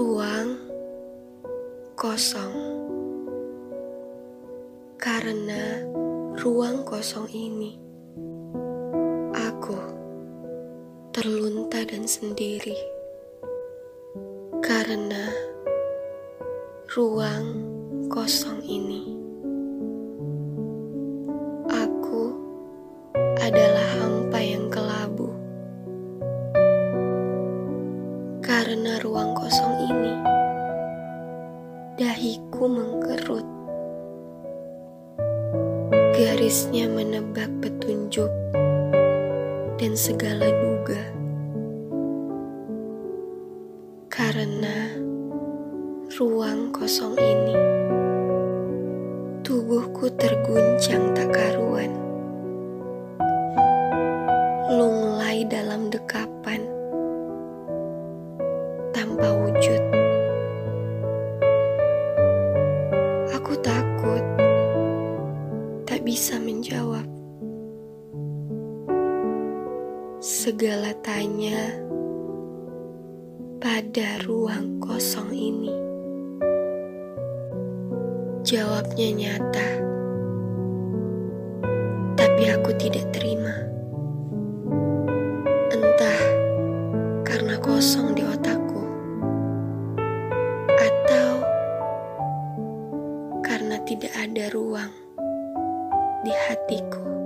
Ruang kosong, karena ruang kosong ini aku terlunta dan sendiri. Karena ruang kosong ini, aku adalah Karena ruang kosong ini, dahiku mengkerut. Garisnya menebak petunjuk dan segala duga. Karena ruang kosong ini, tubuhku terguncang tak karuan. Lunglai dalam dekapan Aku takut tak bisa menjawab. Segala tanya pada ruang kosong ini. Jawabnya nyata, tapi aku tidak terima. Entah karena kosong di otakku, tidak ada ruang di hatiku.